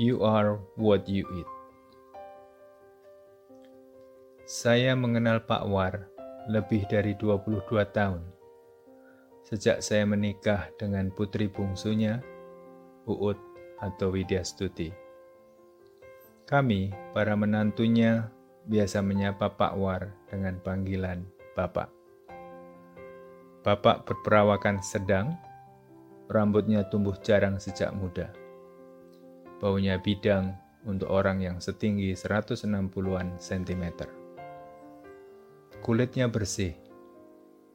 You are what you eat. Saya mengenal Pak War lebih dari 22 tahun. Sejak saya menikah dengan putri bungsunya, Uut atau Widya Stuti. Kami, para menantunya, biasa menyapa Pak War dengan panggilan Bapak. Bapak berperawakan sedang, rambutnya tumbuh jarang sejak muda. Baunya bidang untuk orang yang setinggi 160-an cm. Kulitnya bersih,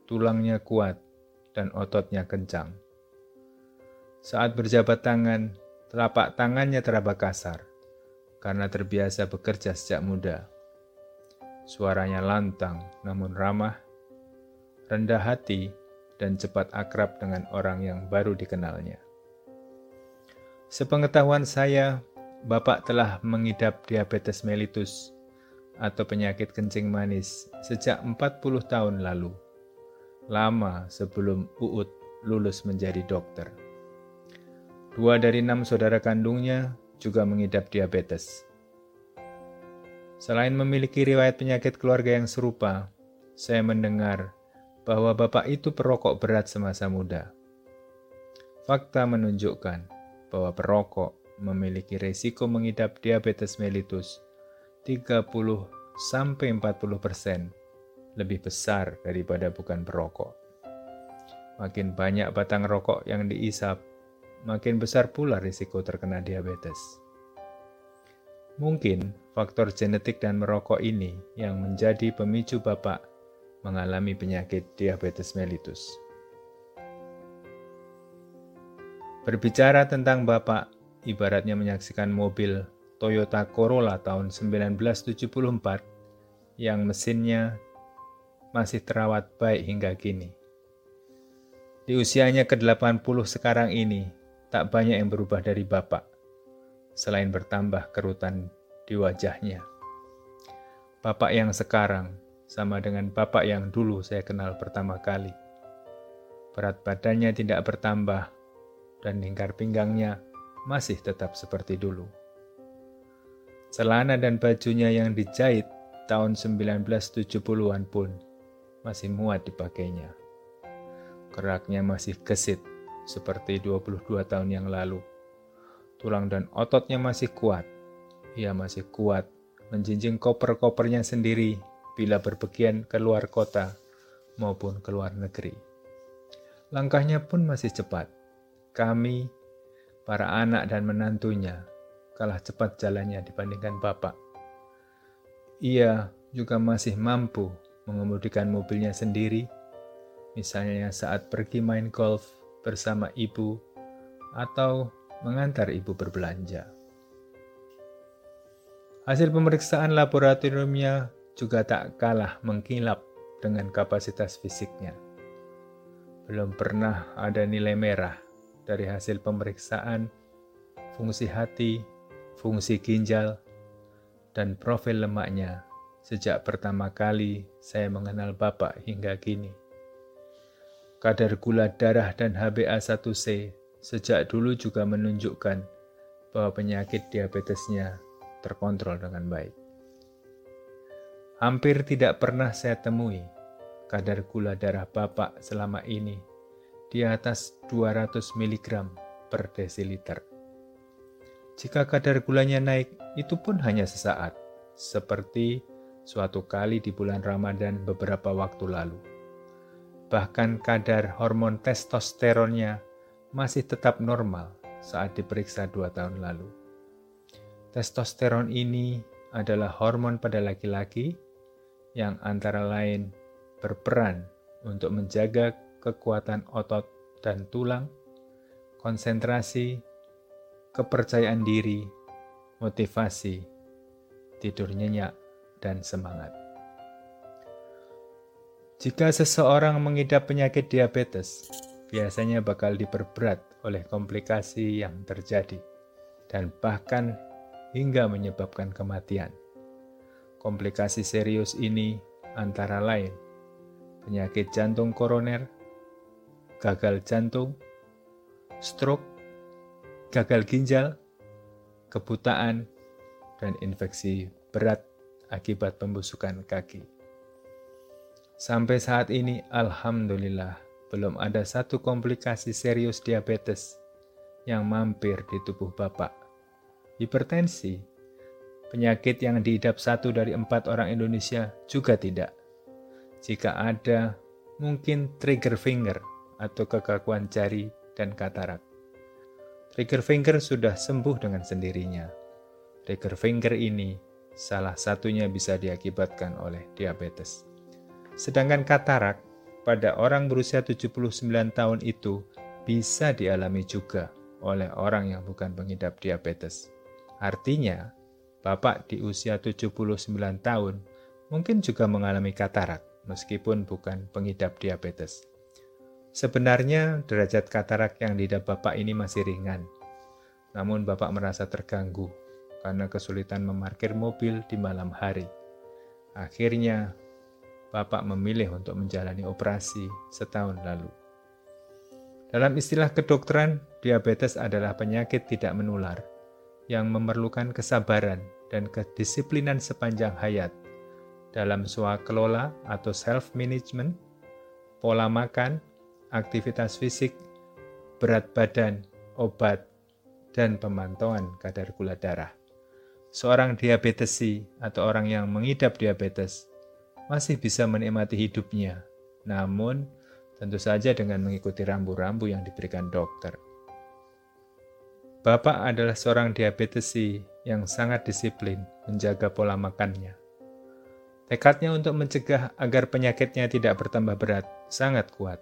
tulangnya kuat, dan ototnya kencang. Saat berjabat tangan, telapak tangannya teraba kasar karena terbiasa bekerja sejak muda. Suaranya lantang namun ramah, rendah hati, dan cepat akrab dengan orang yang baru dikenalnya. Sepengetahuan saya, Bapak telah mengidap diabetes mellitus atau penyakit kencing manis sejak 40 tahun lalu, lama sebelum Uut lulus menjadi dokter. Dua dari enam saudara kandungnya juga mengidap diabetes. Selain memiliki riwayat penyakit keluarga yang serupa, saya mendengar bahwa bapak itu perokok berat semasa muda. Fakta menunjukkan bahwa perokok memiliki resiko mengidap diabetes mellitus 30 sampai 40 persen lebih besar daripada bukan perokok. Makin banyak batang rokok yang diisap, makin besar pula risiko terkena diabetes. Mungkin faktor genetik dan merokok ini yang menjadi pemicu Bapak mengalami penyakit diabetes mellitus. Berbicara tentang Bapak, ibaratnya menyaksikan mobil Toyota Corolla tahun 1974 yang mesinnya masih terawat baik hingga kini. Di usianya ke-80 sekarang ini, tak banyak yang berubah dari Bapak, selain bertambah kerutan di wajahnya. Bapak yang sekarang sama dengan bapak yang dulu saya kenal pertama kali. Berat badannya tidak bertambah, dan lingkar pinggangnya masih tetap seperti dulu. Celana dan bajunya yang dijahit tahun 1970-an pun masih muat dipakainya. Keraknya masih gesit seperti 22 tahun yang lalu. Tulang dan ototnya masih kuat. Ia masih kuat menjinjing koper-kopernya sendiri bila berpergian ke luar kota maupun ke luar negeri. Langkahnya pun masih cepat. Kami, para anak dan menantunya, kalah cepat jalannya dibandingkan bapak. Ia juga masih mampu mengemudikan mobilnya sendiri, misalnya saat pergi main golf bersama ibu atau mengantar ibu berbelanja. Hasil pemeriksaan laboratoriumnya juga tak kalah mengkilap dengan kapasitas fisiknya. Belum pernah ada nilai merah dari hasil pemeriksaan fungsi hati, fungsi ginjal, dan profil lemaknya sejak pertama kali saya mengenal Bapak hingga kini. Kadar gula darah dan HbA1c sejak dulu juga menunjukkan bahwa penyakit diabetesnya terkontrol dengan baik. Hampir tidak pernah saya temui kadar gula darah Bapak selama ini di atas 200 mg per desiliter. Jika kadar gulanya naik, itu pun hanya sesaat, seperti suatu kali di bulan Ramadan beberapa waktu lalu. Bahkan kadar hormon testosteronnya masih tetap normal saat diperiksa dua tahun lalu. Testosteron ini adalah hormon pada laki-laki yang antara lain berperan untuk menjaga kekuatan otot dan tulang, konsentrasi, kepercayaan diri, motivasi, tidur nyenyak, dan semangat. Jika seseorang mengidap penyakit diabetes, biasanya bakal diperberat oleh komplikasi yang terjadi dan bahkan hingga menyebabkan kematian. Komplikasi serius ini antara lain penyakit jantung koroner, gagal jantung, stroke, gagal ginjal, kebutaan, dan infeksi berat akibat pembusukan kaki. Sampai saat ini, alhamdulillah, belum ada satu komplikasi serius diabetes yang mampir di tubuh Bapak. Hipertensi, penyakit yang diidap satu dari empat orang Indonesia juga tidak. Jika ada, mungkin trigger finger atau kekakuan jari dan katarak. Trigger finger sudah sembuh dengan sendirinya. Trigger finger ini salah satunya bisa diakibatkan oleh diabetes. Sedangkan katarak pada orang berusia 79 tahun itu bisa dialami juga oleh orang yang bukan pengidap diabetes. Artinya, Bapak di usia 79 tahun mungkin juga mengalami katarak meskipun bukan pengidap diabetes. Sebenarnya derajat katarak yang diidap Bapak ini masih ringan. Namun Bapak merasa terganggu karena kesulitan memarkir mobil di malam hari. Akhirnya Bapak memilih untuk menjalani operasi setahun lalu. Dalam istilah kedokteran, diabetes adalah penyakit tidak menular yang memerlukan kesabaran dan kedisiplinan sepanjang hayat dalam kelola atau self-management, pola makan, aktivitas fisik, berat badan, obat, dan pemantauan kadar gula darah. Seorang diabetesi atau orang yang mengidap diabetes masih bisa menikmati hidupnya, namun tentu saja dengan mengikuti rambu-rambu yang diberikan dokter. Bapak adalah seorang diabetesi yang sangat disiplin menjaga pola makannya. Tekadnya untuk mencegah agar penyakitnya tidak bertambah berat sangat kuat.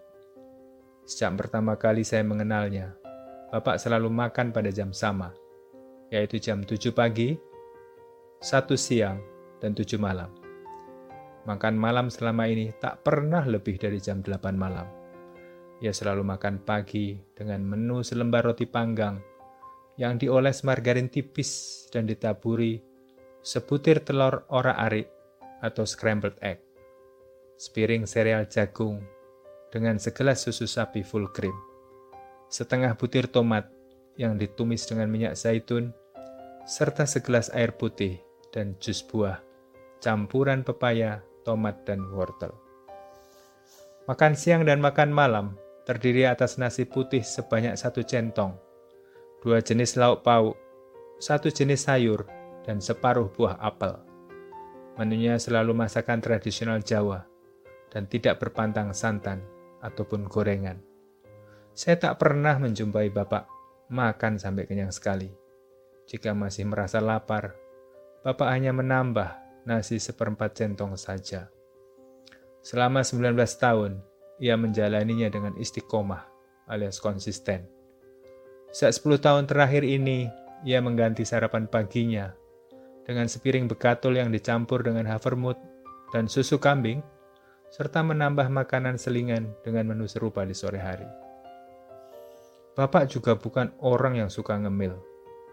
Sejak pertama kali saya mengenalnya, Bapak selalu makan pada jam sama, yaitu jam 7 pagi, 1 siang, dan 7 malam. Makan malam selama ini tak pernah lebih dari jam 8 malam. Ia selalu makan pagi dengan menu selembar roti panggang yang dioles margarin tipis dan ditaburi sebutir telur ora-arik atau scrambled egg, sepiring sereal jagung dengan segelas susu sapi full cream, setengah butir tomat yang ditumis dengan minyak zaitun, serta segelas air putih dan jus buah, campuran pepaya tomat, dan wortel. Makan siang dan makan malam terdiri atas nasi putih sebanyak satu centong, dua jenis lauk pauk, satu jenis sayur, dan separuh buah apel. Menunya selalu masakan tradisional Jawa dan tidak berpantang santan ataupun gorengan. Saya tak pernah menjumpai Bapak makan sampai kenyang sekali. Jika masih merasa lapar, Bapak hanya menambah nasi seperempat centong saja. Selama 19 tahun, ia menjalaninya dengan istiqomah alias konsisten. Saat 10 tahun terakhir ini, ia mengganti sarapan paginya dengan sepiring bekatul yang dicampur dengan havermut dan susu kambing, serta menambah makanan selingan dengan menu serupa di sore hari. Bapak juga bukan orang yang suka ngemil.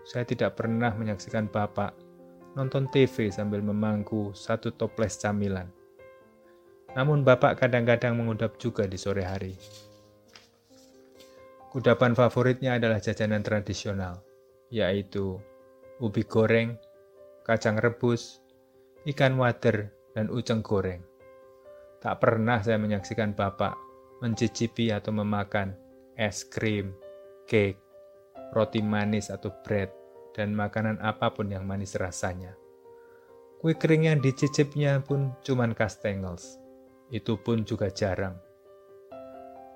Saya tidak pernah menyaksikan Bapak nonton TV sambil memangku satu toples camilan. Namun bapak kadang-kadang mengudap juga di sore hari. Kudapan favoritnya adalah jajanan tradisional, yaitu ubi goreng, kacang rebus, ikan wader, dan uceng goreng. Tak pernah saya menyaksikan bapak mencicipi atau memakan es krim, cake, roti manis atau bread, dan makanan apa pun yang manis rasanya. Kue kering yang dicicipnya pun cuman kastengels. Itu pun juga jarang.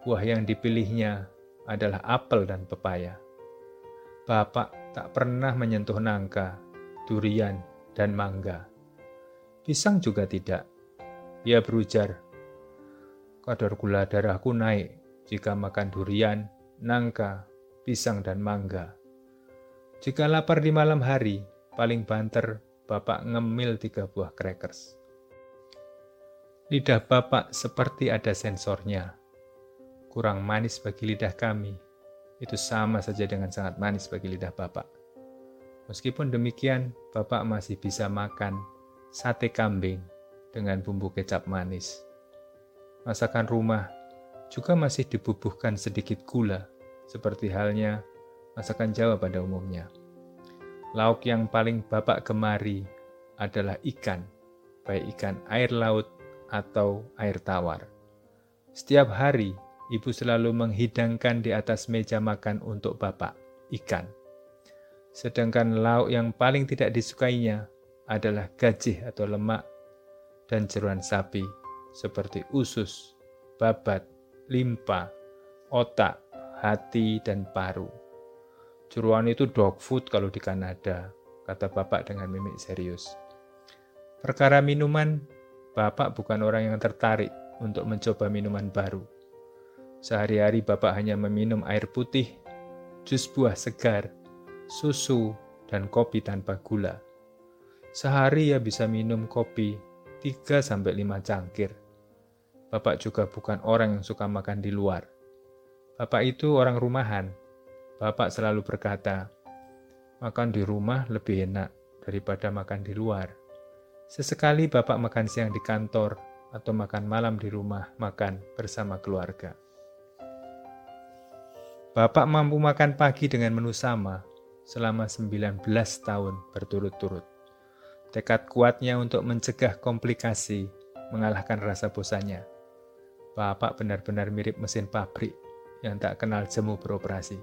Buah yang dipilihnya adalah apel dan pepaya. Bapak tak pernah menyentuh nangka, durian, dan mangga. Pisang juga tidak. Ia berujar, kadar gula darahku naik jika makan durian, nangka, pisang, dan mangga. Jika lapar di malam hari, paling banter Bapak ngemil tiga buah crackers. Lidah Bapak seperti ada sensornya. Kurang manis bagi lidah kami, itu sama saja dengan sangat manis bagi lidah Bapak. Meskipun demikian, Bapak masih bisa makan sate kambing dengan bumbu kecap manis. Masakan rumah juga masih dibubuhkan sedikit gula, seperti halnya masakan Jawa pada umumnya. lauk yang paling Bapak gemari adalah ikan, baik ikan air laut atau air tawar. Setiap hari, ibu selalu menghidangkan di atas meja makan untuk Bapak ikan. Sedangkan lauk yang paling tidak disukainya adalah gajih atau lemak dan jeruan sapi seperti usus, babat, limpa, otak, hati, dan paru. Jeruan itu dog food kalau di Kanada, kata bapak dengan mimik serius. Perkara minuman, bapak bukan orang yang tertarik untuk mencoba minuman baru. Sehari-hari bapak hanya meminum air putih, jus buah segar, susu, dan kopi tanpa gula. Sehari ia bisa minum kopi 3-5 cangkir. Bapak juga bukan orang yang suka makan di luar. Bapak itu orang rumahan. Bapak selalu berkata, makan di rumah lebih enak daripada makan di luar. Sesekali Bapak makan siang di kantor atau makan malam di rumah makan bersama keluarga. Bapak mampu makan pagi dengan menu sama selama 19 tahun berturut-turut. Tekad kuatnya untuk mencegah komplikasi mengalahkan rasa bosannya. Bapak benar-benar mirip mesin pabrik yang tak kenal jemu beroperasi.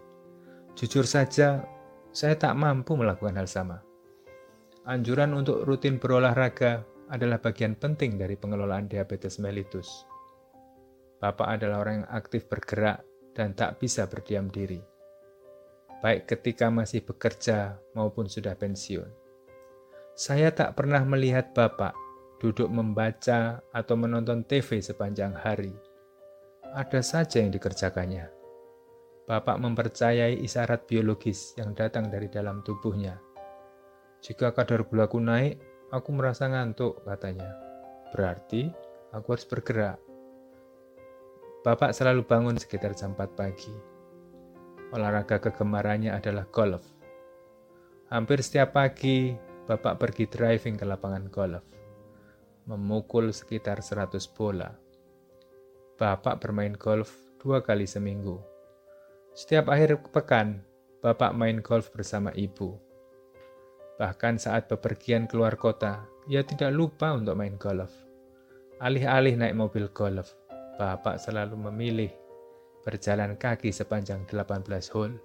Jujur saja, saya tak mampu melakukan hal sama. Anjuran untuk rutin berolahraga adalah bagian penting dari pengelolaan diabetes mellitus. Bapak adalah orang yang aktif bergerak dan tak bisa berdiam diri, baik ketika masih bekerja maupun sudah pensiun. Saya tak pernah melihat Bapak duduk membaca atau menonton TV sepanjang hari ada saja yang dikerjakannya. Bapak mempercayai isyarat biologis yang datang dari dalam tubuhnya. Jika kadar gulaku naik, aku merasa ngantuk, katanya. Berarti aku harus bergerak. Bapak selalu bangun sekitar jam 4 pagi. Olahraga kegemarannya adalah golf. Hampir setiap pagi, Bapak pergi driving ke lapangan golf. Memukul sekitar 100 bola Bapak bermain golf dua kali seminggu. Setiap akhir pekan, Bapak main golf bersama ibu. Bahkan saat bepergian keluar kota, ia tidak lupa untuk main golf. Alih-alih naik mobil golf, Bapak selalu memilih berjalan kaki sepanjang 18 hole.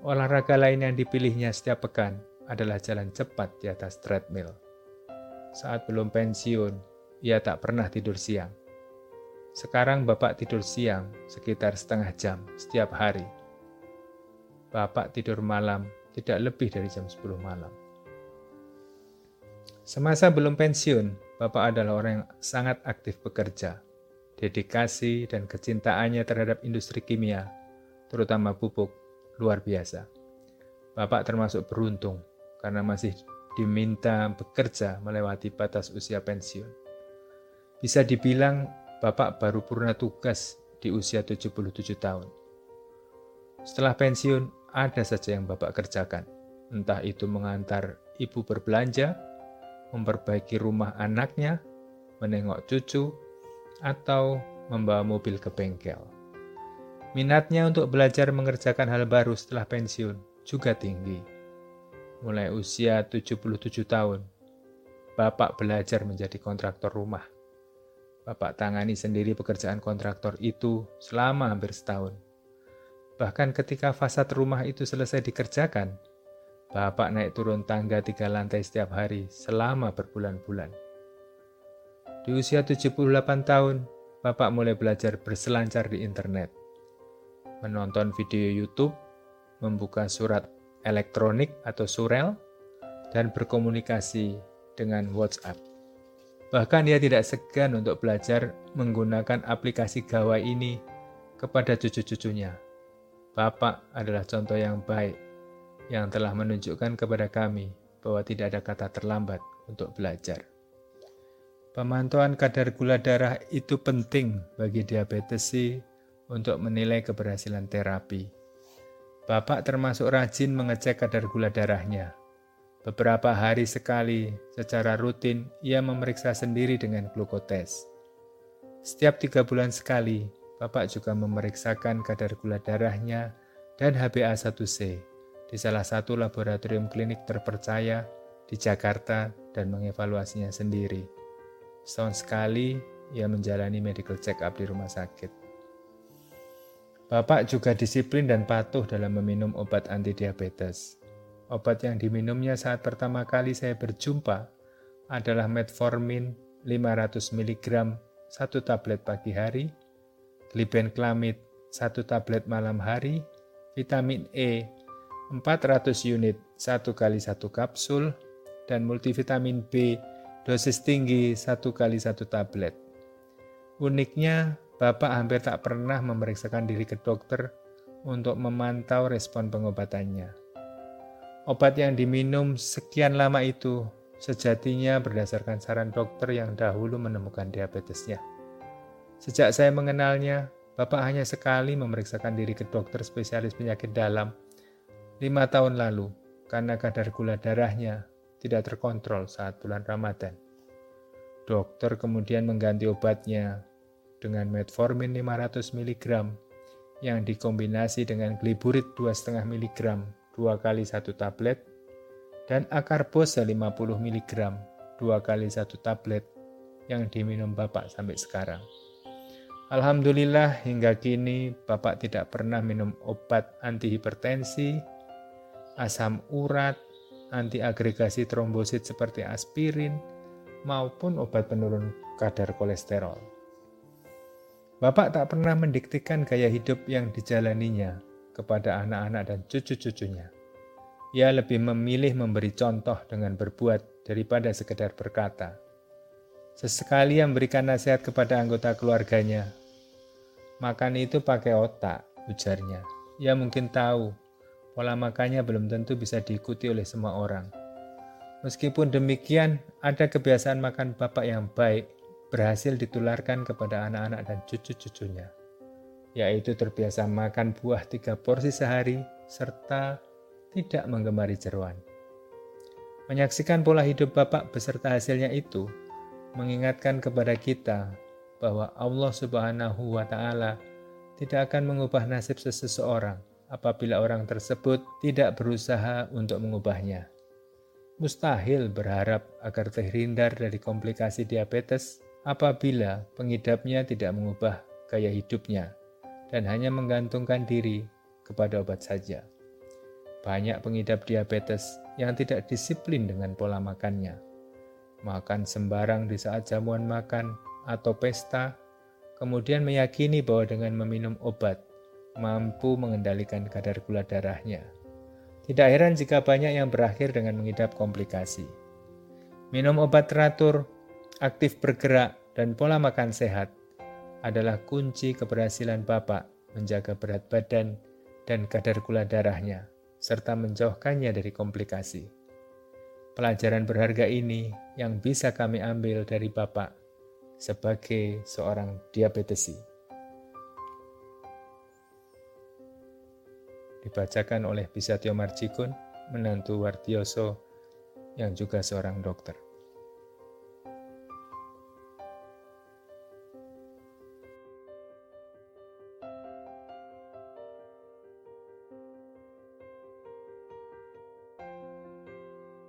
Olahraga lain yang dipilihnya setiap pekan adalah jalan cepat di atas treadmill. Saat belum pensiun, ia tak pernah tidur siang sekarang Bapak tidur siang sekitar setengah jam setiap hari. Bapak tidur malam tidak lebih dari jam 10 malam. Semasa belum pensiun, Bapak adalah orang yang sangat aktif bekerja. Dedikasi dan kecintaannya terhadap industri kimia, terutama pupuk, luar biasa. Bapak termasuk beruntung karena masih diminta bekerja melewati batas usia pensiun. Bisa dibilang Bapak baru purna tugas di usia 77 tahun. Setelah pensiun, ada saja yang Bapak kerjakan. Entah itu mengantar ibu berbelanja, memperbaiki rumah anaknya, menengok cucu, atau membawa mobil ke bengkel. Minatnya untuk belajar mengerjakan hal baru setelah pensiun juga tinggi. Mulai usia 77 tahun, Bapak belajar menjadi kontraktor rumah. Bapak tangani sendiri pekerjaan kontraktor itu selama hampir setahun. Bahkan ketika fasad rumah itu selesai dikerjakan, Bapak naik turun tangga tiga lantai setiap hari selama berbulan-bulan. Di usia 78 tahun, Bapak mulai belajar berselancar di internet, menonton video YouTube, membuka surat elektronik atau surel, dan berkomunikasi dengan WhatsApp. Bahkan ia tidak segan untuk belajar menggunakan aplikasi gawai ini kepada cucu-cucunya. Bapak adalah contoh yang baik yang telah menunjukkan kepada kami bahwa tidak ada kata terlambat untuk belajar. Pemantauan kadar gula darah itu penting bagi diabetes C untuk menilai keberhasilan terapi. Bapak termasuk rajin mengecek kadar gula darahnya Beberapa hari sekali, secara rutin, ia memeriksa sendiri dengan glukotes. Setiap tiga bulan sekali, Bapak juga memeriksakan kadar gula darahnya dan HbA1c di salah satu laboratorium klinik terpercaya di Jakarta dan mengevaluasinya sendiri. Setahun sekali ia menjalani medical check-up di rumah sakit. Bapak juga disiplin dan patuh dalam meminum obat anti diabetes. Obat yang diminumnya saat pertama kali saya berjumpa adalah metformin 500 mg satu tablet pagi hari, glibenclamid satu tablet malam hari, vitamin E 400 unit satu kali satu kapsul, dan multivitamin B dosis tinggi satu kali satu tablet. Uniknya, Bapak hampir tak pernah memeriksakan diri ke dokter untuk memantau respon pengobatannya. Obat yang diminum sekian lama itu sejatinya berdasarkan saran dokter yang dahulu menemukan diabetesnya. Sejak saya mengenalnya, Bapak hanya sekali memeriksakan diri ke dokter spesialis penyakit dalam lima tahun lalu karena kadar gula darahnya tidak terkontrol saat bulan Ramadan. Dokter kemudian mengganti obatnya dengan metformin 500 mg yang dikombinasi dengan gliburit 2,5 mg dua kali satu tablet dan akarbose 50 mg dua kali satu tablet yang diminum Bapak sampai sekarang. Alhamdulillah hingga kini Bapak tidak pernah minum obat anti hipertensi, asam urat, antiagregasi trombosit seperti aspirin, maupun obat penurun kadar kolesterol. Bapak tak pernah mendiktikan gaya hidup yang dijalaninya kepada anak-anak dan cucu-cucunya. Ia lebih memilih memberi contoh dengan berbuat daripada sekedar berkata. Sesekali yang memberikan nasihat kepada anggota keluarganya. Makan itu pakai otak, ujarnya. Ia mungkin tahu Pola makannya belum tentu bisa diikuti oleh semua orang. Meskipun demikian, ada kebiasaan makan bapak yang baik berhasil ditularkan kepada anak-anak dan cucu-cucunya, yaitu terbiasa makan buah tiga porsi sehari serta tidak menggemari jeruan. Menyaksikan pola hidup bapak beserta hasilnya itu mengingatkan kepada kita bahwa Allah Subhanahu wa Ta'ala tidak akan mengubah nasib seseorang apabila orang tersebut tidak berusaha untuk mengubahnya. Mustahil berharap agar terhindar dari komplikasi diabetes apabila pengidapnya tidak mengubah gaya hidupnya dan hanya menggantungkan diri kepada obat saja. Banyak pengidap diabetes yang tidak disiplin dengan pola makannya. Makan sembarang di saat jamuan makan atau pesta, kemudian meyakini bahwa dengan meminum obat mampu mengendalikan kadar gula darahnya. Tidak heran jika banyak yang berakhir dengan mengidap komplikasi. Minum obat teratur, aktif bergerak, dan pola makan sehat adalah kunci keberhasilan Bapak menjaga berat badan dan kadar gula darahnya, serta menjauhkannya dari komplikasi. Pelajaran berharga ini yang bisa kami ambil dari Bapak sebagai seorang diabetesi. dibacakan oleh Bisatyo Marjikun, menantu Wardioso yang juga seorang dokter.